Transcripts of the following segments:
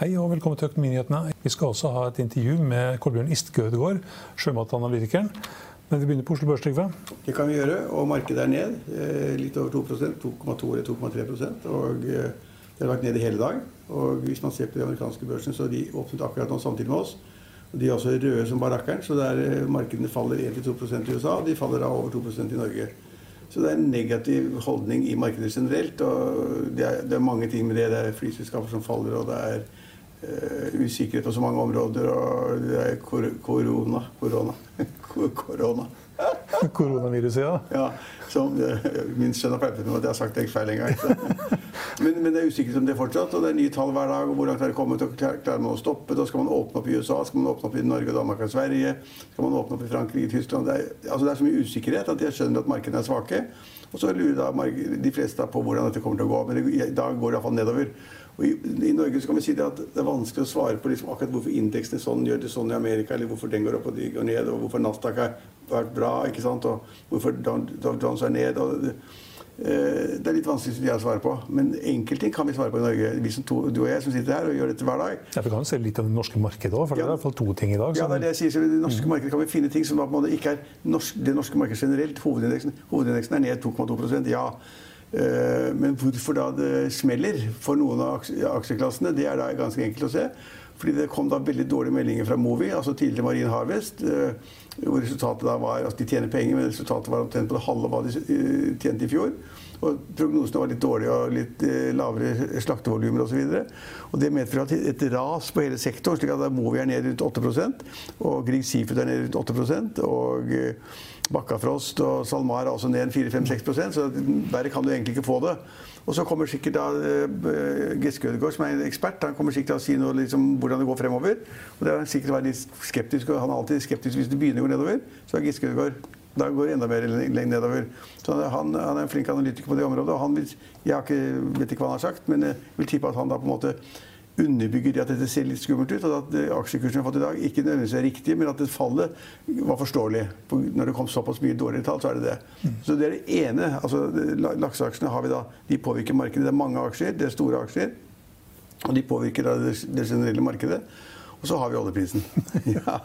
Hei og velkommen til Økonominyhetene. Vi skal også ha et intervju med Kolbjørn Istgødegård, sjømatanalytikeren. Men vi begynner på Oslo Børs, Trygve. Det kan vi gjøre. Og markedet er ned. Eh, litt over 2% 2,2 eller 2,3 Og eh, det har vært ned i hele dag. Og hvis man ser på de amerikanske børsene, så de åpnet akkurat nå samtidig med oss. Og De er også røde som barakkeren, så der eh, markedene faller 1-2% i USA. og De faller da over 2% i Norge. Så det er en negativ holdning i markedet generelt. og det er, det er mange ting med det. Det er flyselskaper som faller, og det er usikkerhet på så mange områder. Og det er kor korona Korona. korona. Koronaviruset, ja. ja som, min sønn har pleipet med at jeg har sagt det feil en gang. Men, men, det er usikkert om det fortsatt. Og det er nye tall hver dag. og Hvor langt er det kommet? og Klarer man å stoppe det? skal man åpne opp i USA? Skal man åpne opp i Norge, Danmark og Sverige? Skal man åpne opp i Frankrike, Tyskland? Det er, altså det er så mye usikkerhet at jeg skjønner at markedene er svake. Og så lurer de fleste på hvordan dette kommer til å gå. Men i dag går det iallfall nedover. Og i, i, Norge så kan vi si det at det er vanskelig å svare på liksom akkurat hvorfor indeksene sånn gjør det sånn i Amerika, eller hvorfor den går opp og de går ned, og hvorfor Nasdaq har vært bra, ikke sant, og hvorfor Dow Jones er ned. og det, eh, det er litt vanskelig å svare på, men enkeltting kan vi svare på i Norge. Vi som to, du og jeg som sitter her og gjør dette hver dag. Ja, Vi kan se litt av det norske markedet òg, for ja. det er i hvert fall to ting i dag. Som... Ja, det er det jeg sier. I det norske mm. markedet kan vi finne ting som på en måte ikke er norsk, det norske markedet generelt. Hovedindeksen, hovedindeksen er ned 2,2% ja. Eh, men hvorfor da det smeller for noen av aksjeklassene, det er da ganske enkelt å se. Fordi det kom da veldig dårlige meldinger fra Movi, altså tidligere Marine Harvest. Eh, hvor resultatet da var at De tjener penger, men resultatet var omtrent på det halve hva de eh, tjente i fjor. Og prognosene var litt dårlige og litt lavere slaktevolumer osv. Det medfører et ras på hele sektoren, slik at Movi er ned rundt 8% og Grieg Seafood er ned rundt 8% og Bakkafrost og SalMar er også ned 4-5-6 så verre kan du egentlig ikke få det. Og så kommer sikkert da uh, Giske Ødegaard, som er en ekspert, han kommer sikkert til å si noe liksom, hvordan det går fremover. Og det er sikkert være litt skeptisk, og han er alltid skeptisk hvis det begynner å gå nedover. Så er Giske Ødegaard da går det enda mer nedover. Så han, han, er en flink analytiker på det området. og han vil, Jeg ikke, vet ikke hva han har sagt, men jeg vil tippe at han da på en måte underbygger det at dette ser litt skummelt ut, og at aksjekursen vi har fått i dag, ikke nødvendigvis er riktig, men at det fallet var forståelig. Når det kom såpass mye dårligere tall, så er det det. Mm. Så det er det ene. altså Lakseaksjene har vi da, de påvirker markedet. Det er mange aksjer, det er store aksjer. Og de påvirker da det, det generelle markedet. Og så har vi oljeprisen. ja,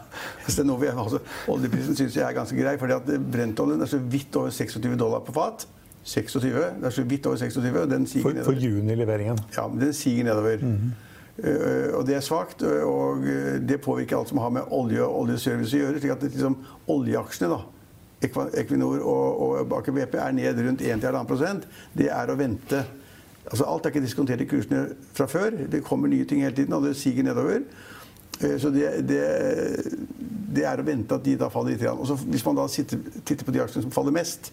vi, altså, oljeprisen syns jeg er ganske grei, fordi at brentoljen er så vidt over 26 dollar på fat. 26, Det er så vidt over 26. og den siger for, nedover. For junileveringen? Ja, men den siger nedover. Mm -hmm. Eh, og det er svakt, og eh, det påvirker alt som har med olje og oljeservice å gjøre. slik at liksom, oljeaksjene, da, Equinor og, og Aker BP, er ned rundt 1-1,5% Det er å vente. Altså, alt er ikke diskontert i kursene fra før. Det kommer nye ting hele tiden, og det siger nedover. Eh, så det, det, det er å vente at de da faller litt. Og så, hvis man da sitter, titter på de aksjene som faller mest,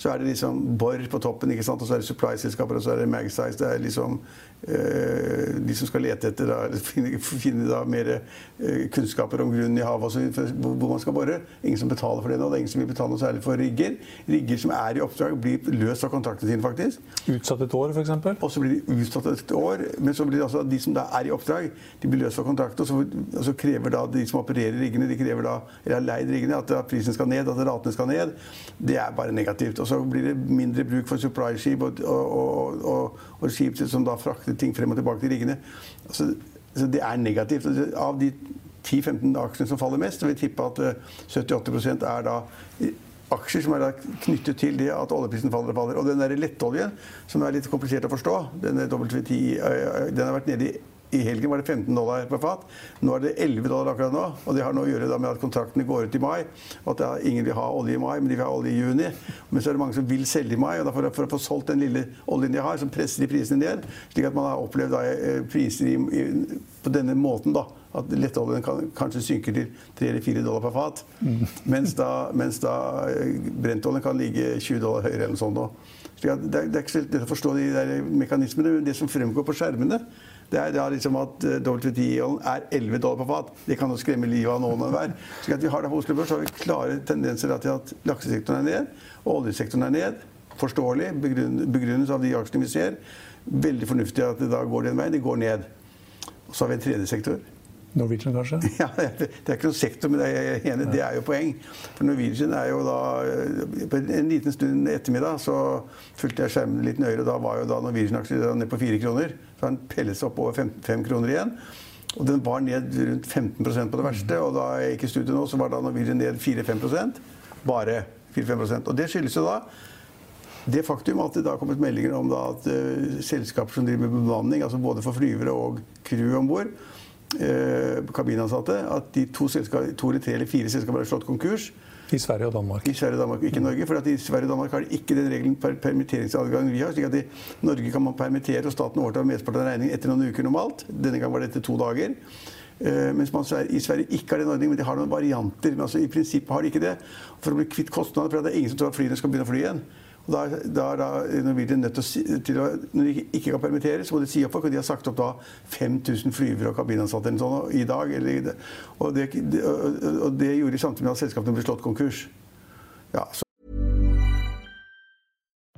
så er det liksom Borr på toppen, ikke sant? og så er det supply-selskaper, og så er det Magsize. Det er liksom eh, de som skal lete etter da, finne, finne da mer eh, kunnskaper om grunnen i havet, altså, hvor man skal bore. Ingen som betaler for det nå. Det er ingen som vil betale noe særlig for rigger. Rigger som er i oppdrag, blir løst av kontraktene sine, faktisk. Utsatt et år, f.eks.? Og så blir de utsatt et år. Men så blir det altså de som da er i oppdrag, de blir løst fra kontrakten. Og så, og så krever da de som opererer riggene, de krever da, eller har leid riggene, at prisen skal ned, at ratene skal ned. Det er bare negativt. Og så blir det mindre bruk for supply-skip og, og, og, skip som da frakter ting frem og tilbake til riggene. Altså, så det er negativt. Av de 10-15 aksjene som faller mest, vil jeg tippe at 78 eh, er da aksjer som er knyttet til det at oljeprisen faller og faller. Og den der lettoljen, som er litt komplisert å forstå, denne WTI, eh, den har vært nede i i helgen var det 15 dollar per fat. Nå er det 11 dollar akkurat nå. Og det har noe å gjøre med at kontraktene går ut i mai. Og at ingen vil ha olje i mai, men de vil ha olje i juni. Men så er det mange som vil selge i mai. Og for, for, å få solgt den lille oljen de har, så presser de prisene ned. Slik at man har opplevd da, eh, priser i, i, på denne måten. da, At lettoljen kan, kanskje synker til 3 eller 4 dollar per fat. Mm. Mens da, mens da eh, brentoljen kan ligge 20 dollar høyere eller noe sånt. Da. Det, det, er ikke så lett å forstå de der mekanismene, men det som fremgår på skjermene, det er da liksom at eh, WTI-oljen er 11 dollar på fat. Det kan jo skremme livet av noen hver. Så vi har det på Oslo Børs så har vi klare tendenser til at laksesektoren er ned, og oljesektoren er ned. Forståelig, begrunnet av de aksjene vi ser. Veldig fornuftig at det da går den veien. Det går ned. Og så har vi en tredje sektor. Norwegian, kanskje? Ja, Det er ikke noen sektor, men er, enig, det er jo poeng. For Norwegian er jo da På en liten stund ettermiddag så fulgte jeg skjermen litt nøyere. og Da var jo da Norwegian-aksjen ned på fire kroner. Så den pellet seg opp over fem, fem, kroner igjen. Og den var ned rundt 15% på det verste. Og da jeg gikk i studio nå, så var da Norwegian ned 4-5% Bare 4-5% Og det skyldes jo da det faktum at det da har kommet meldinger om at uh, selskaper som driver med bemanning, altså både for flyvere og crew om bord, kabinansatte, at de to, to, eller tre eller fire selskaper har slått konkurs. I Sverige og Danmark. I Sverige og Danmark, Ikke Norge. For i Sverige og Danmark har de ikke den regelen per permitteringsadgang vi har. slik at I Norge kan man permittere, og staten overtar mesteparten av regningen etter noen uker normalt. Denne gang var det etter to dager. Uh, mens man i Sverige ikke har den ordningen, men de har noen varianter. Men altså, i prinsippet har de ikke det. For å bli kvitt kostnader, for det er ingen som tror at flyene skal begynne å fly igjen. Da, da, da Norwegian nødt til, til å, Når de ikke kan permittere, så må de si opp folk. Og de har sagt opp da 5000 flyvere og kabinansatte sånn, i dag. Eller, og, det, og, det, gjorde de samtidig med at selskapene ble slått konkurs. Ja.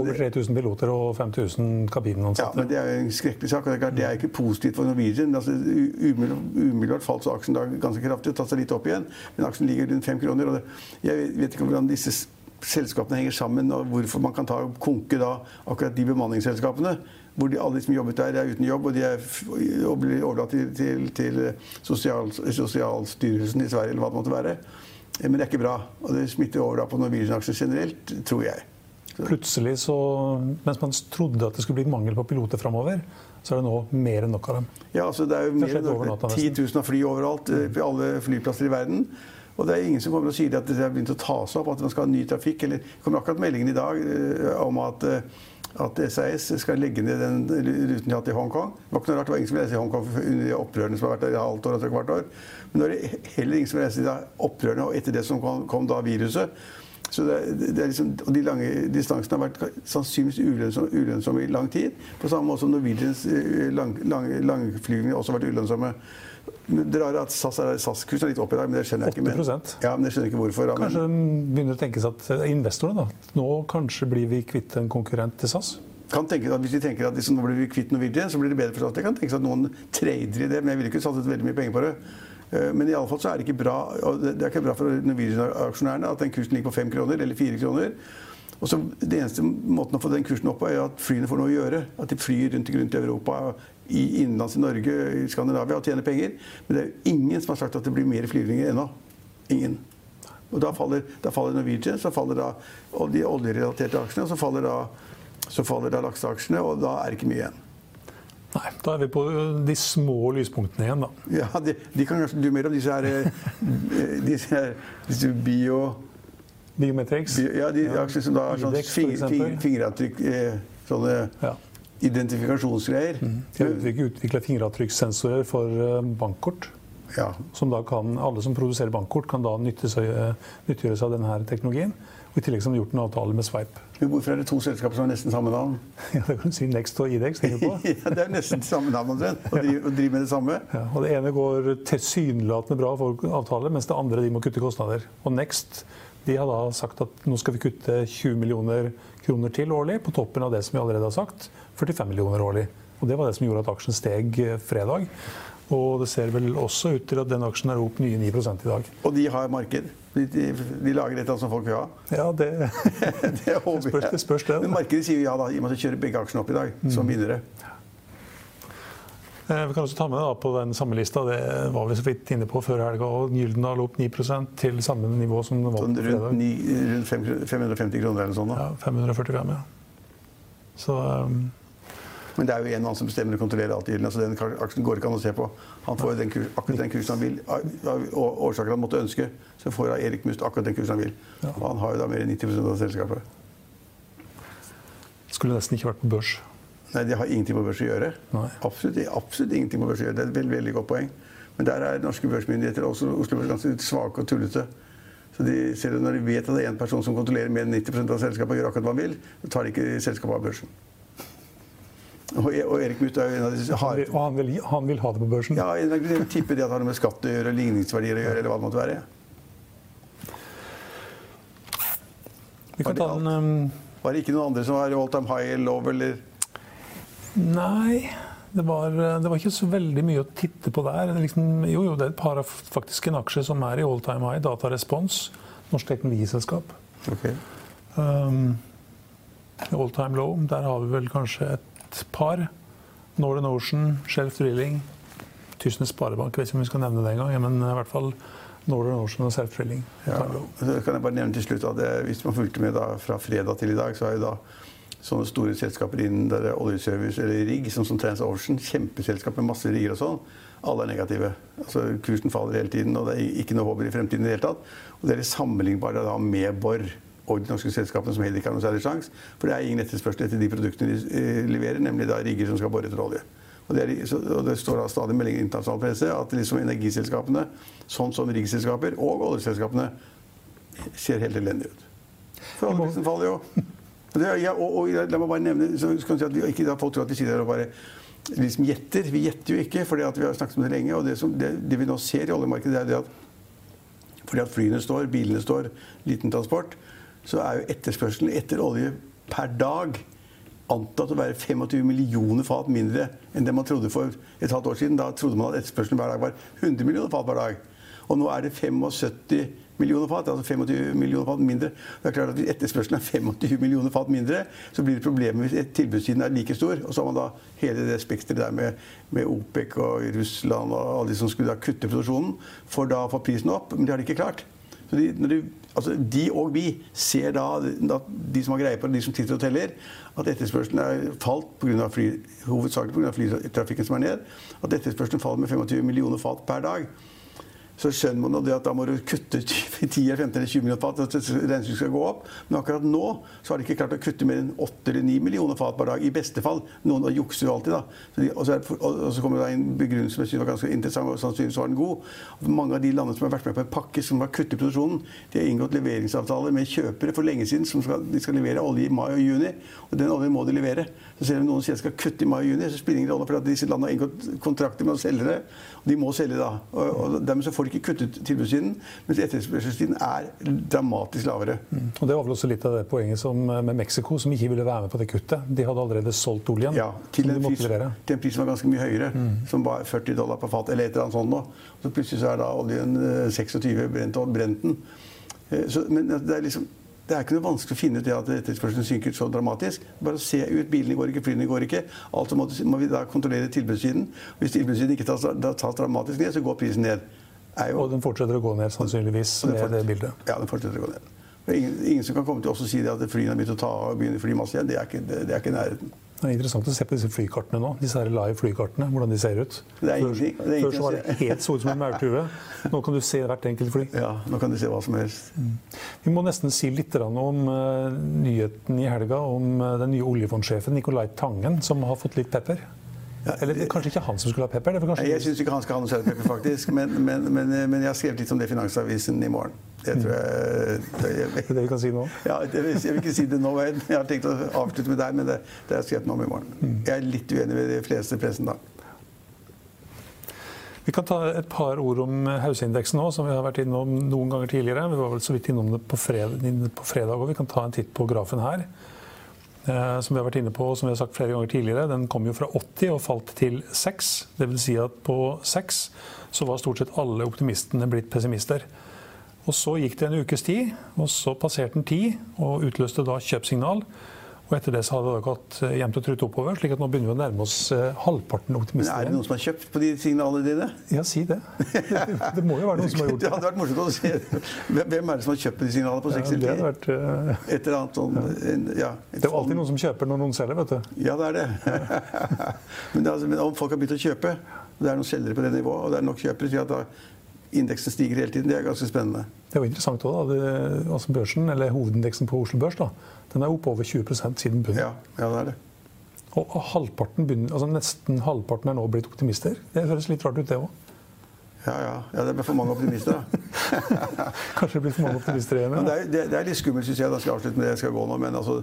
Over 3000 piloter og 5000 kabinansatte. Ja, men Det er jo en skrekkelig sak. og Det er ikke positivt for Norwegian. Altså, umiddelbart falt så aksjen da ganske kraftig og tatt seg litt opp igjen. Men aksjen ligger rundt fem kroner. og det, Jeg vet ikke hvordan disse selskapene henger sammen, og hvorfor man kan ta konke da akkurat de bemanningsselskapene. Hvor de, alle som jobbet der, er uten jobb, og de er, og blir overlatt til, til, til sosial, Sosialstyrelsen i Sverige, eller hva det måtte være. Men det er ikke bra. Og det smitter over på Norwegian-aksjen generelt, tror jeg. Plutselig, så, mens man trodde at det skulle bli mangel på piloter framover, så er det nå mer enn nok av dem. Ja, altså det er jo mer enn nok. 10 000 fly overalt mm. på alle flyplasser i verden. Og det er ingen som kommer og sier at det har begynt å ta seg opp, at man skal ha ny trafikk. Eller det kommer akkurat meldingen i dag uh, om at, uh, at SAS skal legge ned den ruten de har hatt i Hongkong. Det var ikke noe rart, det var ingen som ville reise i Hongkong under de opprørene som har vært der i halvt år og tre kvart år. Men nå er det heller ingen som vil reise i opprørene og etter det som kom, kom da viruset. Så det, det er liksom, og De lange distansene har vært sannsynligvis ulønnsomme, ulønnsomme, i lang tid. På samme måte som Norwegians eh, lang, lang, langflygninger også har vært ulønnsomme. Det rare at SAS-kursen SAS er litt opp i dag, men det skjønner jeg ikke. Men, ja, men jeg skjønner ikke hvorfor. Da, kanskje begynner å tenkes seg at eh, investorene da, nå kanskje blir vi kvitt en konkurrent til SAS? Kan tenke at Hvis de tenker at liksom, nå blir vi kvitt Norwegian, så blir det bedre for SAS. Jeg kan tenkes at noen trader i det, men jeg ville ikke satset veldig mye penger på det. Eh, men i alle fall så er det ikke bra det er ikke bra for Norwegian-aksjonærene at den kursen ligger på fem kroner eller fire kroner. Og så Det eneste måten å få den kursen opp på, er at flyene får noe å gjøre. At de flyr rundt, i Europa, i innenlands i Norge, i Skandinavia og tjener penger. Men det er ingen som har sagt at det blir mer flyvninger ennå. Ingen. Og da faller, da faller Norwegian, så faller da de oljerelaterte aksjene, og så faller da, så faller da lakseaksjene, og da er det ikke mye igjen. Nei, Da er vi på de små lyspunktene igjen, da. Ja, de, de kan kanskje du mer om disse her disse, her, disse bio... Biometrics? Bio, ja, de aksjene som da har sånn fing, fingeravtrykk Sånne ja. identifikasjonsgreier. Mm. De har utvikla fingeravtrykkssensorer for bankkort. Ja. Som da kan, alle som produserer bankkort, kan da nyttiggjøre seg av denne teknologien. Og I tillegg som de har gjort en avtale med Sveip. Men hvorfor er det to selskaper som har nesten samme navn? Ja, Det kan du si Next og Idex. ja, det er nesten samme navn omtrent. Og, driver, og driver med det samme. Ja, og Det ene går tilsynelatende bra for avtale, mens det andre de må kutte kostnader. Og Next de har da sagt at nå skal vi kutte 20 millioner kroner til årlig, på toppen av det som vi allerede har sagt, 45 millioner årlig. Og Det var det som gjorde at aksjen steg eh, fredag. Og det ser vel også ut til at den aksjen er opp nye 9 i dag. Og de har marked? De, de, de lager et som folk vil ha? Ja, det, det håper jeg. det spørs det. Men markedet sier ja da, i og med at de kjører begge aksjene opp i dag, mm. som vinnere. Eh, vi kan også ta med da, på den samme lista, det var vi så vidt inne på før helga. Gyldendal opp 9% til samme nivå som den var sånn på fredag. Rundt, rundt 550 kroner eller sånt? Da. Ja, 545, ja. Så um, Men det er jo en mann som bestemmer og kontrollerer alt i gilden. Altså den aksjen går ikke an å se på. Han får den kurs, akkurat den kursen han vil. Av årsaker han måtte ønske, så får Erik Must akkurat den kursen han vil. Og han har jo da mer enn 90% av selskapet. Skulle nesten ikke vært på børs. Nei, det har ingenting med børs å gjøre. Absolutt, absolutt ingenting med børs å gjøre. Det er et veldig, veldig godt poeng. Men der er norske børsmyndigheter og også Oslo Børs ganske svake og tullete. Så de, selv når de vet at det er en person som kontrollerer mer enn 90% av selskapet og gjør akkurat hva han vil, så tar de ikke selskapet av børsen. Og, og Erik Muth er jo en av disse harde og han vil, han vil ha det på børsen. Ja, jeg tipper det at han har noe med skatt å gjøre, ligningsverdier å gjøre, eller hva det måtte være. Vi kan ta den um, Var det ikke noen andre som var all time high love, eller Nei, det var, det var ikke så veldig mye å titte på der. Er liksom, jo, jo, det er et par av faktisk en aksje som er i all time high. Datarespons, norsk teknologiselskap. Okay. Um, all time low, der har vi vel kanskje et par. Northern Ocean, Shelf Drilling, Tysnes Sparebank. Jeg vet ikke om vi skal nevne det engang, men i hvert fall Northern Ocean og Self Drilling. Ja. Så kan jeg bare nevne til slutt at Hvis man fulgte med da, fra fredag til i dag, så er jo da sånne store selskaper innen der er oljeservice eller rigg, som, som TransOcean, kjempeselskap med masse rigger og sånn, alle er negative. Altså, kursen faller hele tiden, og det er ikke noe håp i fremtiden i det hele tatt. Og det er sammenlignbare da med Borr og de norske selskapene som heller ikke har noen særlig sjanse. For det er ingen etterspørsel etter de produktene de eh, leverer, nemlig da rigger som skal bore etter olje. Og det, er, og det står da stadig meldinger i internasjonal presse at liksom energiselskapene, sånn som riggselskaper og oljeselskapene, ser helt elendige ut. For oljeprisen faller jo. Det, ja, og, og, la meg bare nevne, så skal si at vi, ikke da folk tror at vi sitter her og bare liksom gjetter. Vi gjetter jo ikke, for vi har snakket om det lenge. Og det, som, det, det vi nå ser i oljemarkedet, er det at fordi at flyene står, bilene står, liten transport, så er jo etterspørselen etter olje per dag antatt å være 25 millioner fat mindre enn det man trodde for et halvt år siden. Da trodde man at etterspørselen hver dag var 100 millioner fat per dag. Og nå er det 75 millioner fat, altså 25 millioner fat mindre. Det er klart at Hvis etterspørselen er 25 millioner fat mindre, så blir det problemet hvis tilbudssiden er like stor. Og så har man da hele det spekteret der med, med, OPEC og Russland og alle de som skulle da kutte produksjonen for da å få prisen opp. Men det har de ikke klart. Så de, de, altså de og vi ser da, de som har greie på det, de som sitter og teller, at etterspørselen er falt på grunn av fly, hovedsakelig pga. flytrafikken som er ned. At etterspørselen faller med 25 millioner fat per dag så skjønner man det at da må du kutte 10 15 eller 20 millioner fat. at regnestykket skal gå opp. Men akkurat nå så har de ikke klart å kutte mer enn 8 eller 9 millioner fat per dag. I beste fall. Noen jukser jo alltid, da. Så de, og, så er, og, så kommer det en begrunnelse som jeg synes var ganske interessant, og sannsynligvis var den god. Mange av de landene som har vært med på en pakke som har kuttet produksjonen, de har inngått leveringsavtaler med kjøpere for lenge siden som skal, de skal levere olje i mai og juni. Og den oljen må de levere. Så selv om noen sier de skal kutte i mai og juni, så spiller det ingen rolle, for disse landene har inngått kontrakter med selgere. Og de må selge da. Og, og dermed så får får ikke kuttet tilbudssiden, mens etterspørselssiden er dramatisk lavere. Mm. Og Det var vel også litt av det poenget som, eh, med Mexico, som ikke ville være med på det kuttet. De hadde allerede solgt oljen. Ja, til en, pris, til en pris som var ganske mye høyere, mm. som var 40 dollar på fat, eller et eller annet sånt. Nå. Og så plutselig så er da oljen 26 eh, brent, og brent den. Eh, så, men det er liksom det er ikke noe vanskelig å finne ut det at etterspørselen synker så dramatisk. Bare se ut. Bilene går ikke, flyene går ikke. Altså må, må vi da kontrollere tilbudssiden. Hvis tilbudssiden ikke tas, tas dramatisk ned, så går prisen ned jo, Og den fortsetter å gå ned, sannsynligvis, med det bildet? Ja, den fortsetter å gå ned. Ingen, ingen, som kan komme til oss og si at flyene har begynt å ta og begynne å fly masse igjen. Det er ikke, det, det er ikke nærheten. Det er interessant å se på disse flykartene nå. Disse her live flykartene, hvordan de ser ut. Det er ingenting. Det er Før så var det helt så ut som en maurtue. Nå kan du se hvert enkelt fly. Ja, nå kan du se hva som helst. Mm. Vi må nesten si litt om uh, nyheten i helga om uh, den nye oljefondsjefen Nicolai Tangen, som har fått litt pepper. Eller kanskje ikke han som skulle ha pepper? Nei, jeg syns ikke han skal ha noe særlig pepper, faktisk. Men, men, men, men, jeg har skrevet litt om det i Finansavisen i morgen. Det tror jeg Det er det vi kan si nå? Ja, jeg vil, jeg vil ikke si det nå. Jeg har tenkt å avslutte med deg, men det, det har jeg skrevet noe om i morgen. Mm. Jeg er litt uenig med de fleste pressen da. Vi kan ta et par ord om Hauseindeksen nå, som vi har vært innom noen ganger tidligere. Vi var vel så vidt innom det på fredag, på fredag og vi kan ta en titt på grafen her. Eh, som vi har vært inne på, som vi har sagt flere ganger tidligere, den kom jo fra 80 og falt til 6. Dvs. Si at på 6 så var stort sett alle optimistene blitt pessimister. Og Så gikk det en ukes tid, og så passerte den 10 og utløste da kjøpsignal. Og etter det så har det gått jevnt og trutt oppover, slik at nå begynner vi å nærme oss eh, halvparten Men optimister. er det noen som har kjøpt på de signalene dine? Ja, si det. Det må jo være noen som har gjort Det det. hadde vært morsomt å se. Hvem er det som har kjøpt på de signalene på Ja, 6 det eller hadde 10? vært, eh, Et eller annet sånn ja, det er jo alltid noen som kjøper når noen selger, vet du. Ja, det er det. men, det er altså, men om folk har begynt å kjøpe, og det er noen selgere på det nivået, og det er nok kjøpere til at da indeksen stiger hele tiden, det er ganske spennende. Det er jo interessant også, da. Det, altså børsen, eller hovedindeksen på Oslo Børs, da, den er opp over 20% siden bunnen. Ja, ja det er det. Og halvparten begynner, altså nesten halvparten er nå blitt optimister. Det høres litt rart ut, det òg. Ja, ja. ja det er for mange optimister, da. Kanskje det blir for mange optimister igjen. Ja. det er, det, det er litt skummelt, syns jeg. Da skal jeg avslutte med det jeg skal gå nå. Men altså,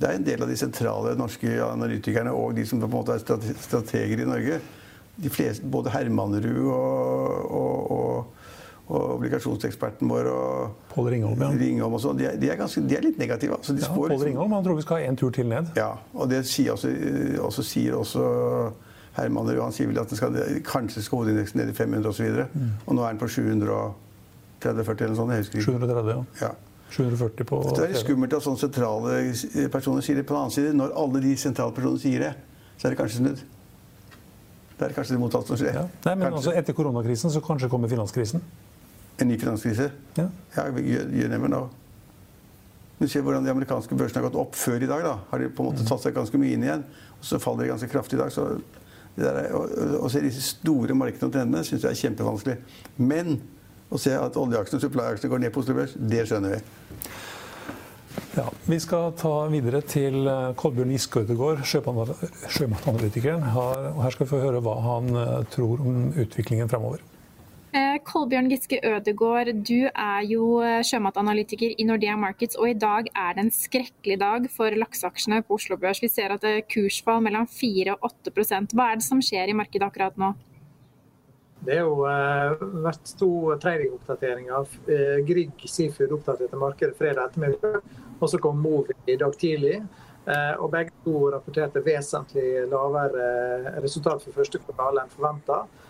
det er en del av de sentrale norske analytikerne og de som på en måte er strateger i Norge. De fleste, både Hermanrud og, og, og, og obligasjonseksperten vår og Pål Ringholm, ja. Ringholm og sånn, de, de, de er litt negative. Altså, de ja Pål liksom- Ringholm han tror vi skal ha en tur til ned. Ja, og det sier også, også, sier også Hermanrud. Han sier vel at den skal, kanskje skal hovedindeksen ned i 500 osv. Og, Mm. og nå er den på 730-40 eller noe sånt. Jeg husker ikke. 730, ja. Ja. 740 på Det er skummelt at sånne sentrale personer sier det. På den annen side, når alle de sentrale personene sier det, så er det kanskje snudd. Det er kanskje det motsatte som skjer. Ja. Nei, men Kanskje. altså Etter koronakrisen så kanskje kommer finanskrisen. En ny finanskrise. Ja. Ja, gjør you never know. Du ser hvordan de amerikanske børsene har gått opp før i dag. da. Har de på en måte tatt seg ganske mye inn igjen. Og så faller de ganske kraftig i dag. så er- å, å se disse store markedene og trendene syns jeg er kjempevanskelig. Men å se at oljeaksjene og supply-aksjene går ned på Oslo Børs, det skjønner vi. Ja, Vi skal ta videre til eh, Kolbjørn Giske Ødegaard, sjømatanalytikeren. Her, og her skal vi få høre hva han eh, tror om utviklingen fremover. Eh, Kolbjørn Giske Ødegård, du er jo eh, sjømatanalytiker i Nordea Markets, og i dag er det en skrekkelig dag for lakseaksjene på Oslo Børs. Vi ser at det er kursfall mellom 4 og 8% Hva er det som skjer i markedet akkurat nå? Det har jo eh, vært to tradingoppdateringer. Eh, Grieg Seafood oppdaterte markedet fredag ettermiddag, og så kom Movi i dag tidlig. Eh, og begge to rapporterte vesentlig lavere eh, resultat for første kvartal enn forventa. Eh,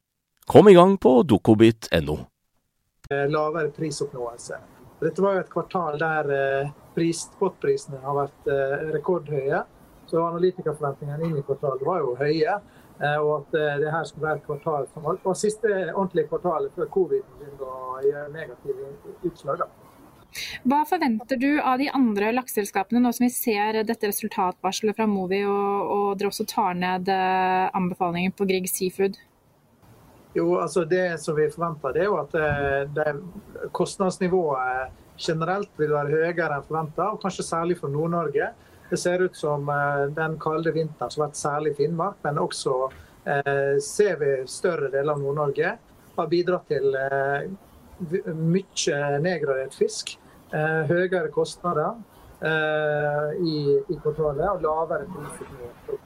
Kom i gang på dukkobit.no. eh, lavere prisoppnåelse. Dette var jo et kvartal der eh, pris, spotprisene har vært eh, rekordhøye. Så analytikerforventningene inn i kvartalet var jo høye. eh, Og at det her skulle være et kvartal som var, det siste ordentlige kvartalet før covid begynte å gjøre negative utslag. da. Hva forventer du av de andre lakseselskapene nå som vi ser dette resultatvarselet fra Movi, og, og dere også tar ned anbefalingen på Grieg Seafood? Jo, altså Det som vi forventer, det er jo at eh, det kostnadsnivået generelt vil være høyere enn forventa, kanskje særlig for Nord-Norge. Det ser ut som eh, den kalde vinteren som har vært særlig i Finnmark, men også eh, ser vi større deler av Nord-Norge, har bidratt til eh, mye nedgradert fisk. Høyere kostnader i, i kvartalet og lavere priser.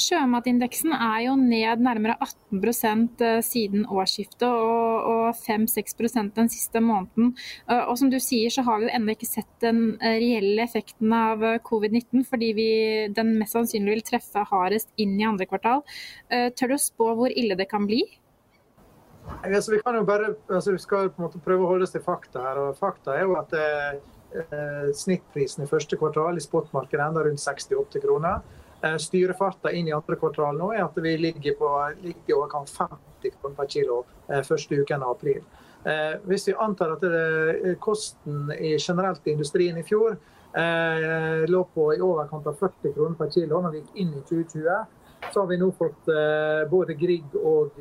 Sjømatindeksen er jo ned nærmere 18 eh, siden årsskiftet og, og 5-6 den siste måneden. Eh, og som du sier, så har vi jo ennå ikke sett den eh, reelle effekten av covid-19, fordi vi, den mest sannsynlig vil treffe hardest inn i andre kvartal. Tør du å spå hvor ille det kan bli? Altså, vi, bare, altså, vi skal prøve å holde oss til fakta her. og Fakta er jo at eh, snittprisen i første kvartal i spotmarkedet enda rundt 68 kroner. Eh, styrefarta inn i andre kvartal nå er at vi ligger på ligger overkant 50 kroner per kilo eh, første uken av april. Eh, hvis vi antar at kosten i generelt i industrien i fjor lå på i overkant av 40 kroner per kilo når vi gikk inn i 2020, så har vi nå fått både Grieg og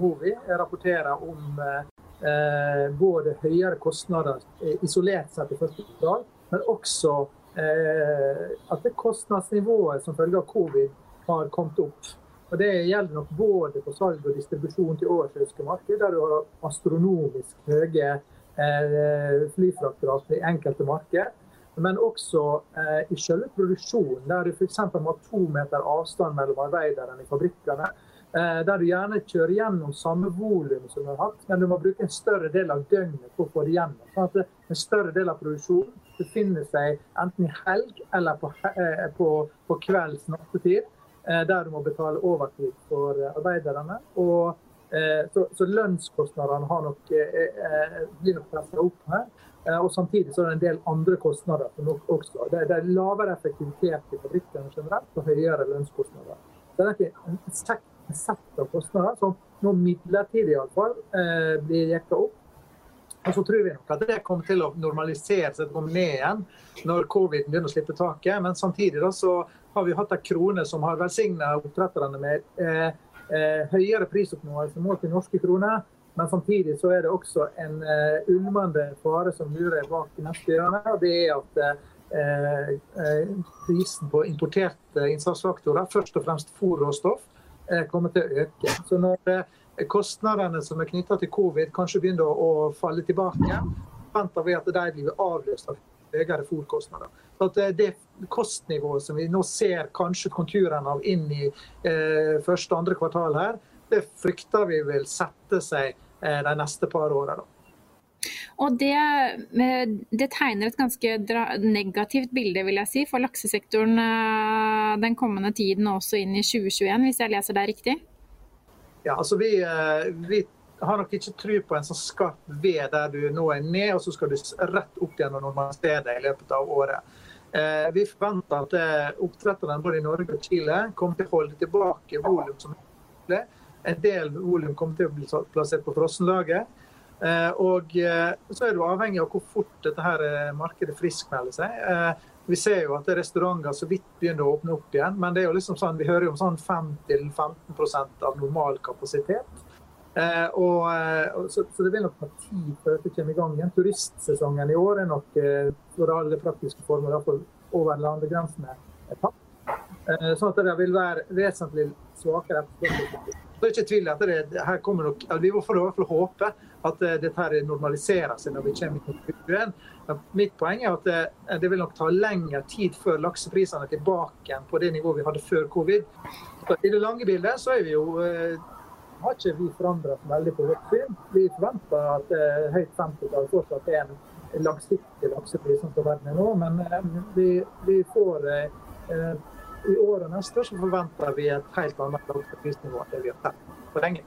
Movi rapportere om både høyere kostnader isolert sett i første kvartal, men også at det kostnadsnivået som følge av covid har kommet opp. Og Det gjelder nok både på salg og distribusjon til oversjøiske marked, der du har astronomisk høye eh, flyfraktrat i enkelte marked. Men også eh, i selve produksjonen, der du f.eks. må ha to meter avstand mellom arbeiderne i fabrikkene. Eh, der du gjerne kjører gjennom samme volum som du har hatt, men du må bruke en større del av døgnet for å få det gjennom. Sånn at en større del av produksjonen befinner seg enten i helg eller på, eh, på, på kvelds nattetid, eh, der du må betale overtid for arbeiderne. Og, så, så lønnskostnadene nok, blir nok pressa opp her. Og Samtidig så er det en del andre kostnader. også. Det, det er lavere effektivitet i fabrikkene generelt og høyere lønnskostnader. Det er ikke en sett av kostnader som nå midlertidig i alle fall, blir jekka opp og så tror vi nok at det kommer til å normalisere seg, komme ned igjen når covid begynner å slippe taket. Men samtidig da, så har vi hatt en krone som har velsigna oppdretterne med eh, eh, høyere prisoppnåelse målt i norske kroner. Men samtidig så er det også en eh, ulmende fare som lurer bak neste hjørne. og det er at uh, prisen på importerte innsatsfaktorer, først og fremst fôrråstoff, kommer til å øke. Så når kostnadene som er knytta til covid, kanskje begynner å, falle tilbake, forventer vi at de blir avløst av høyere fòrkostnader. Så det kostnivået som vi nå ser kanskje konturene av inn i eh, første og andre kvartal her, det frykter vi vil sette seg eh, de neste par åra. Og det, eh, det, tegner et ganske negativt bilde vil jeg si, for laksesektoren eh, den kommende tiden og også inn i 2021, hvis jeg leser det riktig? Ja, altså vi, eh, vi har nok ikke tro på en sånn skarp ved der du nå er ned, og så skal du rett opp igjen og normalisere det i løpet av året. Vi forventer at oppdretterne både i Norge og Chile kommer til å holde tilbake volum som er En del volum kommer til å bli plassert på frossenlager. Og så er du avhengig av hvor fort dette her markedet friskmelder seg. Vi ser jo at restauranter så vidt begynner å åpne opp igjen. Men det er jo liksom sånn, vi hører jo om sånn 5-15 av normal kapasitet. Eh, og, eh, så, så, det vil nok ta tid før det kommer i gang igjen. Turistsesongen i år er nok eh, for alle praktiske former, iallfall over landegrensene, tatt. Eh, sånn at det vil være vesentlig svakere. Det er ikke tvil at det, her kommer nok, Vi får i hvert fall håpe at eh, dette her normaliserer seg når vi kommer i 2021. Mitt poeng er at det, eh, det, vil nok ta lengre tid før lakseprisene er tilbake på det nivået vi hadde før covid. Så I det lange bildet så er vi jo eh, har ikke vi forandret veldig på vårt syn. Vi forventer at eh, høyt 50-tall fortsatt er en langsiktig laksepris som står verden nå, men eh, vi, vi, får eh, i år og neste så forventer vi et helt annet lakseprisnivå enn det vi har sett på lenge.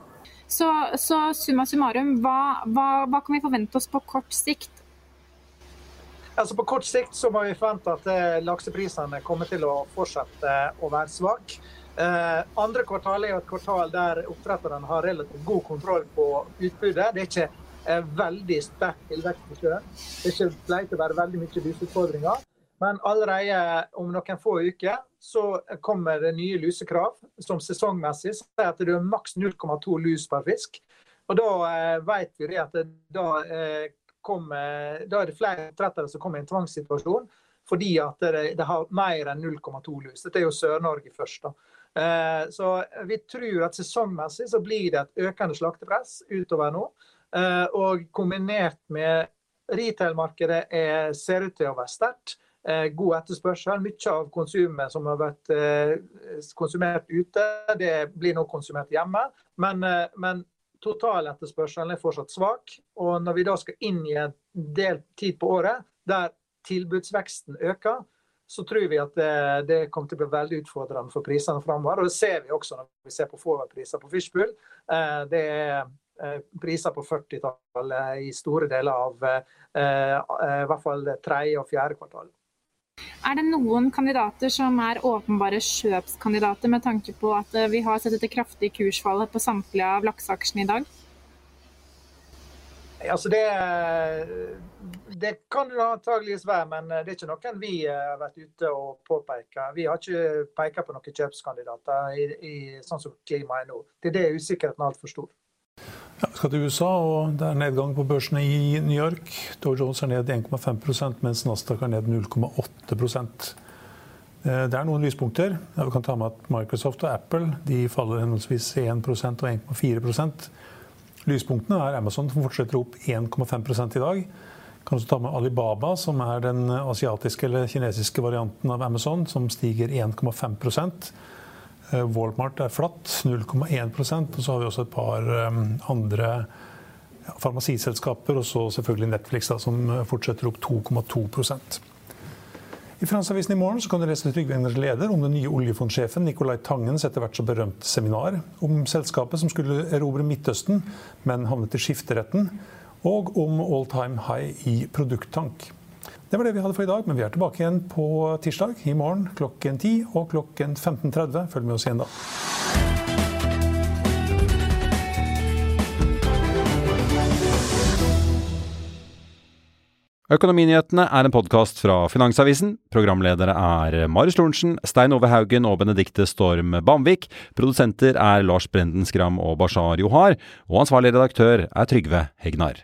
Så, så summa summarum, hva, hva, hva kan vi forvente oss på kort sikt? Altså På kort sikt så må vi forvente at eh, lakseprisene kommer til å fortsette å være svake. Eh, andre kvartal er jo et kvartal der oppdretterne har relativt god kontroll på utbudet. Det er ikke eh, veldig sterk tilvekst i sjøen. Det er ikke pleier å være veldig mye luseutfordringer. Men allerede om noen få uker så kommer det nye lusekrav som sesongmessig sier at det er maks 0,2 lus per fisk. Og Da eh, vet vi det at det, da eh, kommer, da er det flere oppdrettere som kommer i en tvangssituasjon fordi at det, det har mer enn 0,2 lus. Dette er jo Sør-Norge først. da. Eh, så vi tror at sesongmessig så blir det et økende slaktepress utover nå. Og kombinert med retail-markedet ser ut til å være sterkt. God etterspørsel. Mye av konsumet som har vært konsumert ute, det blir nå konsumert hjemme. Men, men totaletterspørselen er fortsatt svak. Og når vi da skal inn i en del tid på året der tilbudsveksten øker, så tror vi at det, det kommer til å bli veldig utfordrende for prisene framover. Og det ser vi også når vi ser på forward-priser på Fishpool. Eh, det er eh, priser på 40-tallet i store deler av eh, i hvert fall tredje og fjerde kvartal. Er det noen kandidater som er åpenbare kjøpskandidater, med tanke på at vi har sett et kraftig kursfallet på samtlige av lakseaksjene i dag? Altså det, det, kan det antageligvis være, men det er ikke noen vi har vært ute og påpeker. Vi har ikke pekt på noen kjøpskandidater i, i, sånn som klimaet er nå. Det er usikkerheten altfor stor. Ja, vi skal til USA, og det er nedgang på børsene i New York. Dow Jones er ned 1,5% mens Nasdaq er ned 0,8 eh, Det er noen lyspunkter. Vi kan ta med at Microsoft og Apple de faller henholdsvis 1% og 1,4% Lyspunktene er Amazon, som fortsetter opp 1,5 i dag. Kan også ta med Alibaba, som er den asiatiske eller kinesiske varianten av Amazon, som stiger 1,5 eh, Walmart er flatt, 0,1 Og så har vi også et par eh, andre farmasiselskaper, og så selvfølgelig Netflix, da, som fortsetter opp 2,2% i Finansavisen i morgen kan du lese Trygve Egners leder om den nye oljefondsjefen Nicolai Tangens etter hvert så berømt seminar om selskapet som skulle erobre Midtøsten, men havnet i skifteretten, og om all time high i produkttank. Det var det vi hadde for i dag, men vi er tilbake igjen på tirsdag i morgen klokken 10 og klokken 15.30. Følg med oss igjen da. Økonominyhetene er en podkast fra Finansavisen. Programledere er Marius Lorentzen, Stein Ove Haugen og Benedikte Storm Bamvik. Produsenter er Lars Brenden Skram og Bashar Johar. Og ansvarlig redaktør er Trygve Hegnar.